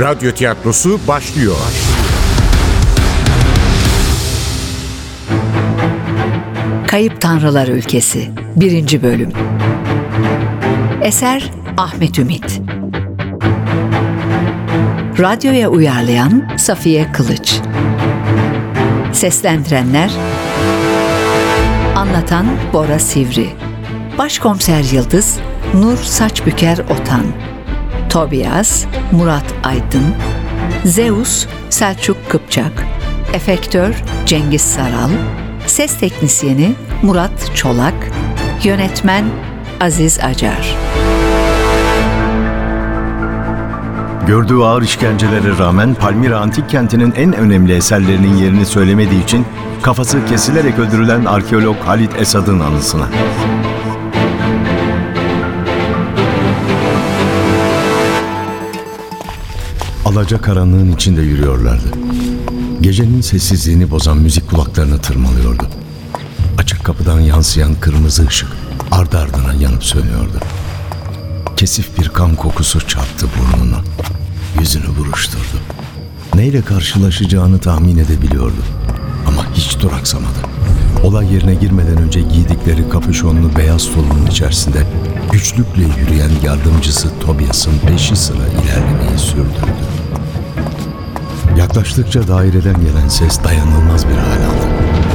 Radyo tiyatrosu başlıyor. Kayıp Tanrılar Ülkesi 1. Bölüm Eser Ahmet Ümit Radyoya uyarlayan Safiye Kılıç Seslendirenler Anlatan Bora Sivri Başkomiser Yıldız Nur Saçbüker Otan Tobias Murat Aydın Zeus Selçuk Kıpçak Efektör Cengiz Saral Ses Teknisyeni Murat Çolak Yönetmen Aziz Acar Gördüğü ağır işkencelere rağmen Palmira Antik Kenti'nin en önemli eserlerinin yerini söylemediği için kafası kesilerek öldürülen arkeolog Halit Esad'ın anısına. Alaca karanlığın içinde yürüyorlardı. Gecenin sessizliğini bozan müzik kulaklarını tırmalıyordu. Açık kapıdan yansıyan kırmızı ışık ardı ardına yanıp sönüyordu. Kesif bir kan kokusu çarptı burnunu. Yüzünü buruşturdu. Neyle karşılaşacağını tahmin edebiliyordu. Ama hiç duraksamadı. Olay yerine girmeden önce giydikleri kapüşonlu beyaz tulumun içerisinde güçlükle yürüyen yardımcısı Tobias'ın peşi sıra ilerlemeyi sürdürdü. Yaklaştıkça daireden gelen ses dayanılmaz bir hal aldı.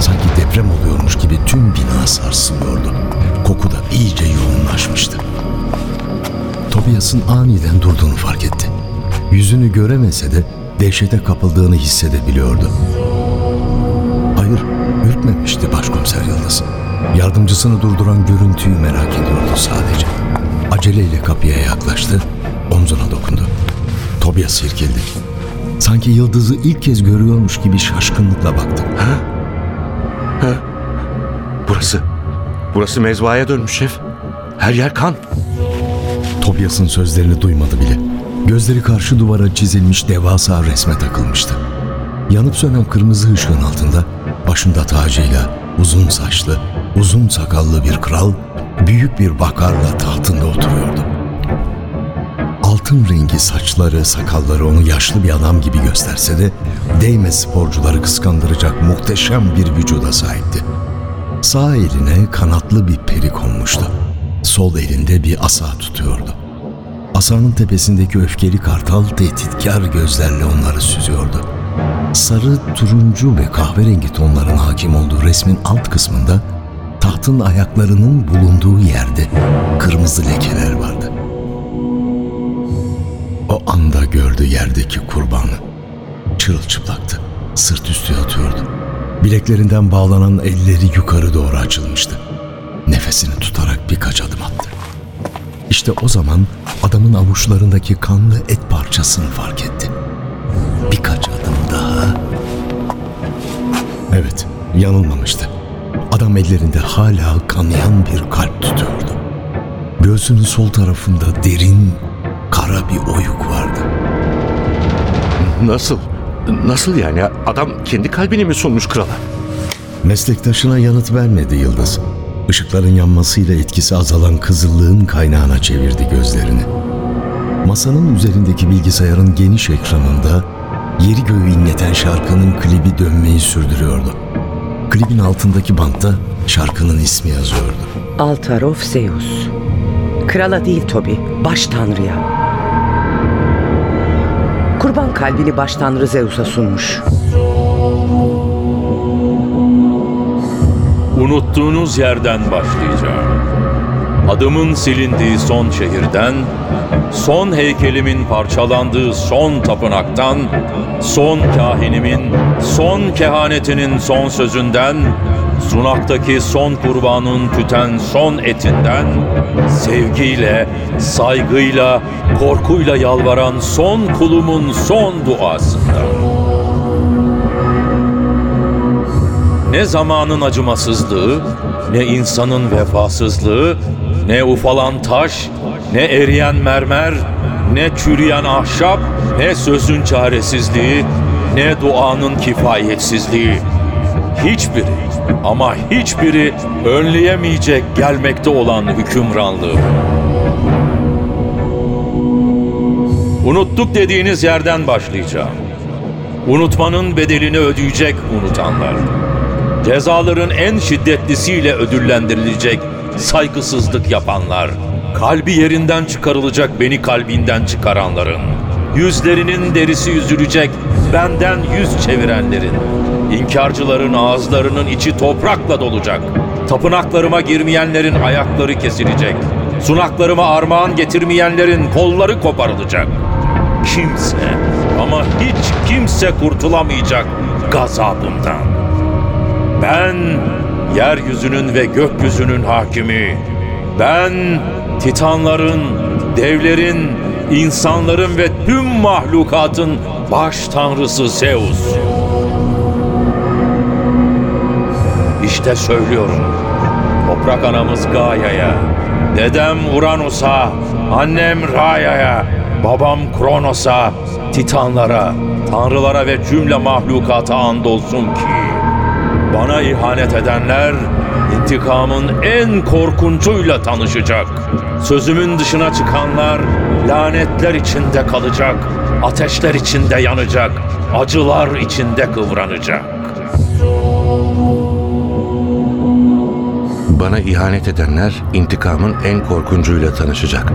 Sanki deprem oluyormuş gibi tüm bina sarsılıyordu. Koku da iyice yoğunlaşmıştı. Tobias'ın aniden durduğunu fark etti. Yüzünü göremese de dehşete kapıldığını hissedebiliyordu. Hayır, ürkmemişti başkomiser Yıldız. Yardımcısını durduran görüntüyü merak ediyordu sadece. Aceleyle kapıya yaklaştı, omzuna dokundu. Tobias irkildi. Sanki Yıldız'ı ilk kez görüyormuş gibi şaşkınlıkla baktı. Burası, burası mezbahaya dönmüş şef. Her yer kan. Tobias'ın sözlerini duymadı bile. Gözleri karşı duvara çizilmiş devasa resme takılmıştı. Yanıp sönen kırmızı ışığın altında başında tacıyla uzun saçlı, uzun sakallı bir kral büyük bir vakarla tahtında oturuyordu. Altın rengi saçları, sakalları onu yaşlı bir adam gibi gösterse de değme sporcuları kıskandıracak muhteşem bir vücuda sahipti. Sağ eline kanatlı bir peri konmuştu. Sol elinde bir asa tutuyordu. Asanın tepesindeki öfkeli kartal tehditkar gözlerle onları süzüyordu. Sarı, turuncu ve kahverengi tonların hakim olduğu resmin alt kısmında tahtın ayaklarının bulunduğu yerde kırmızı lekeler vardı. O anda gördü yerdeki kurbanı. Çırılçıplaktı. Sırt üstü yatıyordu. Bileklerinden bağlanan elleri yukarı doğru açılmıştı. Nefesini tutarak birkaç adım attı. İşte o zaman adamın avuçlarındaki kanlı et parçasını fark etti. Birkaç adım daha. Evet, yanılmamıştı. Adam ellerinde hala kanayan bir kalp tutuyordu. Göğsünün sol tarafında derin, kara bir oyuk vardı. Nasıl? Nasıl yani? Adam kendi kalbini mi sunmuş krala? Meslektaşına yanıt vermedi Yıldız. Işıkların yanmasıyla etkisi azalan kızıllığın kaynağına çevirdi gözlerini. Masanın üzerindeki bilgisayarın geniş ekranında yeri göğü inleten şarkının klibi dönmeyi sürdürüyordu. Klibin altındaki bantta şarkının ismi yazıyordu. Altar of Zeus. Krala değil Tobi, baş tanrıya. Kurban kalbini baş tanrı Zeus'a sunmuş. Unuttuğunuz yerden başlayacağım. Adımın silindiği son şehirden, son heykelimin parçalandığı son tapınaktan, son kahinimin, son kehanetinin son sözünden, sunaktaki son kurbanın tüten son etinden, sevgiyle, saygıyla, korkuyla yalvaran son kulumun son duasından. Ne zamanın acımasızlığı, ne insanın vefasızlığı, ne ufalan taş, ne eriyen mermer, ne çürüyen ahşap, ne sözün çaresizliği, ne duanın kifayetsizliği. Hiçbiri ama hiçbiri önleyemeyecek gelmekte olan hükümranlığı. Unuttuk dediğiniz yerden başlayacağım. Unutmanın bedelini ödeyecek unutanlar. Cezaların en şiddetlisiyle ödüllendirilecek saygısızlık yapanlar. Kalbi yerinden çıkarılacak beni kalbinden çıkaranların. Yüzlerinin derisi yüzülecek benden yüz çevirenlerin. İnkarcıların ağızlarının içi toprakla dolacak. Tapınaklarıma girmeyenlerin ayakları kesilecek. Sunaklarıma armağan getirmeyenlerin kolları koparılacak. Kimse ama hiç kimse kurtulamayacak gazabımdan. Ben yeryüzünün ve gökyüzünün hakimi. Ben titanların, devlerin, insanların ve tüm mahlukatın baş tanrısı Zeus. İşte söylüyorum. Toprak anamız Gaia'ya, dedem Uranus'a, annem Raya'ya, babam Kronos'a, titanlara, tanrılara ve cümle mahlukata andolsun ki bana ihanet edenler intikamın en korkuncuyla tanışacak. Sözümün dışına çıkanlar lanetler içinde kalacak, ateşler içinde yanacak, acılar içinde kıvranacak. Bana ihanet edenler intikamın en korkuncuyla tanışacak.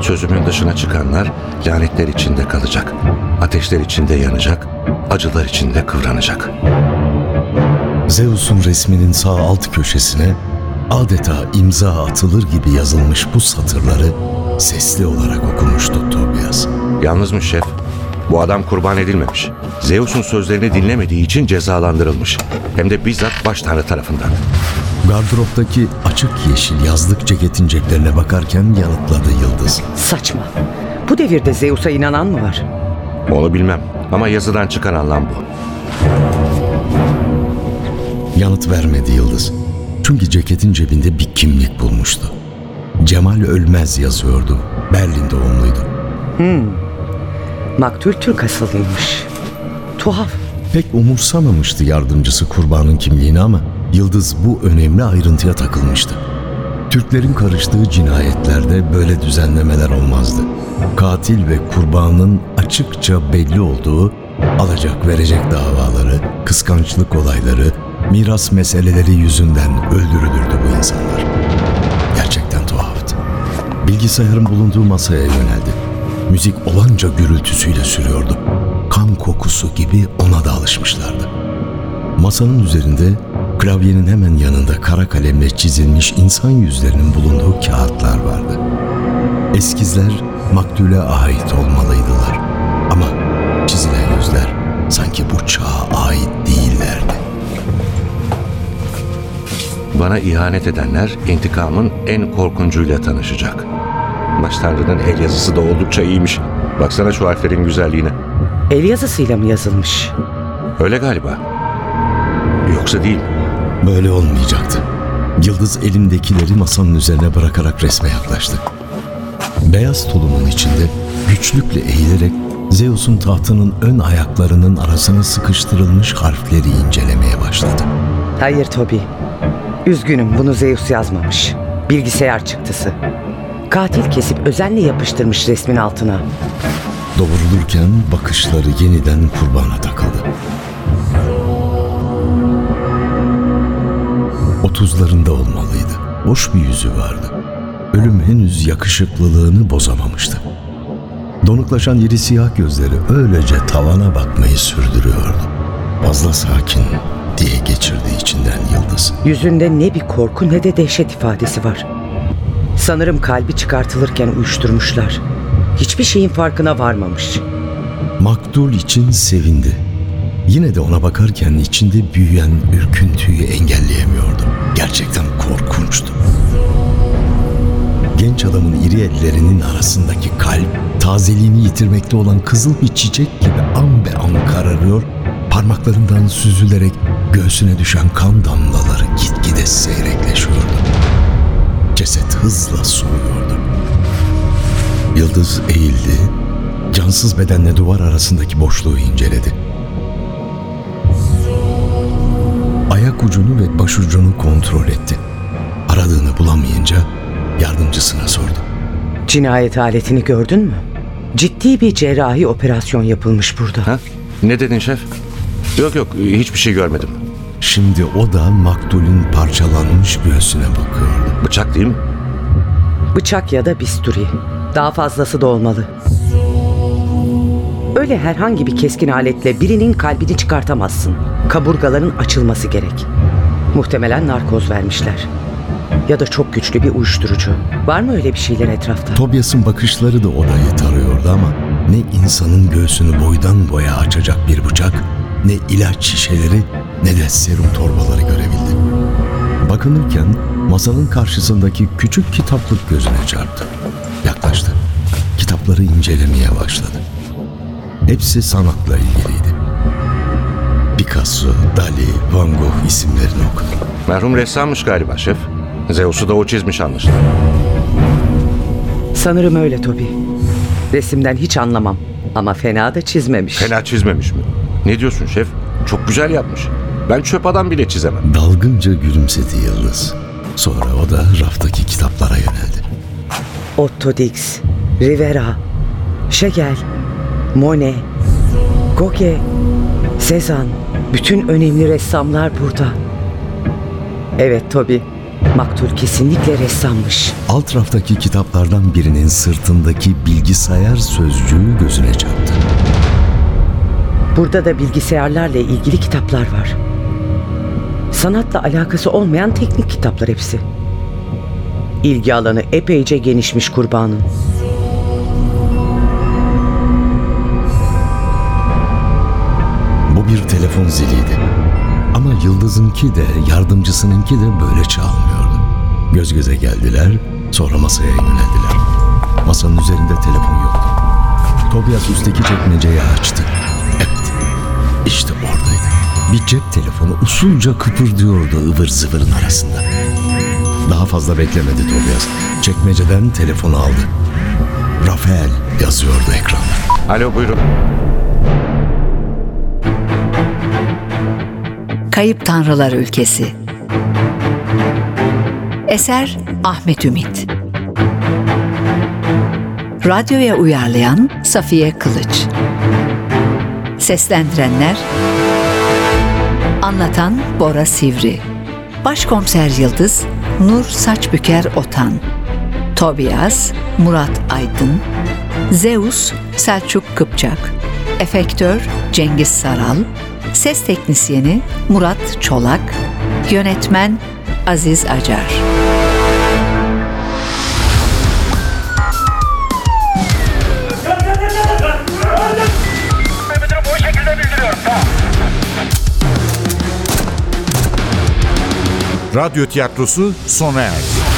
Sözümün dışına çıkanlar lanetler içinde kalacak. Ateşler içinde yanacak, acılar içinde kıvranacak. Zeus'un resminin sağ alt köşesine adeta imza atılır gibi yazılmış bu satırları sesli olarak okumuştu Tobias. Yalnız mı şef? Bu adam kurban edilmemiş. Zeus'un sözlerini dinlemediği için cezalandırılmış. Hem de bizzat baş tanrı tarafından. Gardıroptaki açık yeşil yazlık ceketin ceplerine bakarken yanıtladı Yıldız. Saçma. Bu devirde Zeus'a inanan mı var? Onu bilmem ama yazıdan çıkan anlam bu. Yanıt vermedi Yıldız. Çünkü ceketin cebinde bir kimlik bulmuştu. Cemal Ölmez yazıyordu. Berlin doğumluydu. Maktul Türk asıllıymış. Tuhaf. Pek umursamamıştı yardımcısı kurbanın kimliğini ama Yıldız bu önemli ayrıntıya takılmıştı. Türklerin karıştığı cinayetlerde böyle düzenlemeler olmazdı. Katil ve kurbanın açıkça belli olduğu alacak verecek davaları, kıskançlık olayları, miras meseleleri yüzünden öldürülürdü bu insanlar. Gerçekten tuhaftı. Bilgisayarın bulunduğu masaya yöneldi. Müzik olanca gürültüsüyle sürüyordu. Kan kokusu gibi ona da alışmışlardı. Masanın üzerinde klavyenin hemen yanında kara kalemle çizilmiş insan yüzlerinin bulunduğu kağıtlar vardı. Eskizler maktule ait olmalıydılar. Ama çizilen yüzler sanki bu çağa ait değillerdi. Bana ihanet edenler intikamın en korkuncuyla tanışacak. Baş tanrının el yazısı da oldukça iyiymiş. Baksana şu harflerin güzelliğine. El yazısıyla mı yazılmış? Öyle galiba. Yoksa değil. Böyle olmayacaktı. Yıldız elindekileri masanın üzerine bırakarak resme yaklaştı. Beyaz tulumun içinde güçlükle eğilerek Zeus'un tahtının ön ayaklarının arasına sıkıştırılmış harfleri incelemeye başladı. Hayır Toby. Üzgünüm bunu Zeus yazmamış. Bilgisayar çıktısı. Katil kesip özenle yapıştırmış resmin altına. Doğrulurken bakışları yeniden kurbana döndü. 30'larında olmalıydı. Boş bir yüzü vardı. Ölüm henüz yakışıklılığını bozamamıştı. Donuklaşan iri siyah gözleri öylece tavana bakmayı sürdürüyordu. Fazla sakin diye geçirdiği içinden Yıldız. Yüzünde ne bir korku ne de dehşet ifadesi var. Sanırım kalbi çıkartılırken uyuşturmuşlar. Hiçbir şeyin farkına varmamış. Maktul için sevindi. Yine de ona bakarken içinde büyüyen ürküntüyü engelleyemiyordu. Gerçekten korkunçtu. Genç adamın iri ellerinin arasındaki kalp, tazeliğini yitirmekte olan kızıl bir çiçek gibi an be an kararıyor, parmaklarından süzülerek göğsüne düşen kan damlaları gitgide seyrekleşiyordu. Ceset hızla soğuyordu. Yıldız eğildi, cansız bedenle duvar arasındaki boşluğu inceledi. Ucunu ve başucunu kontrol etti. Aradığını bulamayınca yardımcısına sordu. Cinayet aletini gördün mü? Ciddi bir cerrahi operasyon yapılmış burada. Ha? Ne dedin şef? Yok yok hiçbir şey görmedim. Şimdi o da maktulün parçalanmış göğsüne bakıyordu. Bıçak değil mi? Bıçak ya da bisturi. Daha fazlası da olmalı. Öyle herhangi bir keskin aletle birinin kalbini çıkartamazsın. Kaburgaların açılması gerek. Muhtemelen narkoz vermişler. Ya da çok güçlü bir uyuşturucu. Var mı öyle bir şeyler etrafta? Tobias'ın bakışları da odayı tarıyordu ama ne insanın göğsünü boydan boya açacak bir bıçak, ne ilaç şişeleri ne de serum torbaları görebildi. Bakınırken masanın karşısındaki küçük kitaplık gözüne çarptı. Yaklaştı. Kitapları incelemeye başladı. Hepsi sanatla ilgiliydi. Picasso, Dali, Van Gogh isimlerini okudu. Merhum ressammış galiba şef. Zeus'u da o çizmiş anlaşılan. Sanırım öyle Toby. Resimden hiç anlamam. Ama fena da çizmemiş. Fena çizmemiş mi? Ne diyorsun şef? Çok güzel yapmış. Ben çöp adam bile çizemem. Dalgınca gülümsedi Yıldız. Sonra o da raftaki kitaplara yöneldi. Otto Dix, Rivera, Şegel, Monet, Goge, Cezanne. Bütün önemli ressamlar burada. Evet Toby, Maktul kesinlikle ressammış. Alt raftaki kitaplardan birinin sırtındaki bilgisayar sözcüğü gözüne çarptı. Burada da bilgisayarlarla ilgili kitaplar var. Sanatla alakası olmayan teknik kitaplar hepsi. İlgi alanı epeyce genişmiş kurbanın. Telefon ziliydi. Ama Yıldız'ınki de yardımcısınınki de böyle çalmıyordu. Göz göze geldiler, sonra masaya yöneldiler. Masanın üzerinde telefon yoktu. Tobias üstteki çekmeceyi açtı. Evet, işte oradaydı. Bir cep telefonu usulca kıpırdıyordu ıvır zıvırın arasında. Daha fazla beklemedi Tobias. Çekmeceden telefonu aldı. Rafael yazıyordu ekranda. Alo buyurun. Kayıp Tanrılar Ülkesi. Eser Ahmet Ümit. Radyoya uyarlayan Safiye Kılıç. Seslendirenler Anlatan Bora Sivri. Başkomiser Yıldız Nur Saçbüker Otan. Tobias Murat Aydın. Zeus Selçuk Kıpçak. Efektör Cengiz Saral Ses teknisyeni Murat Çolak Yönetmen Aziz Acar Radyo tiyatrosu sona erdi.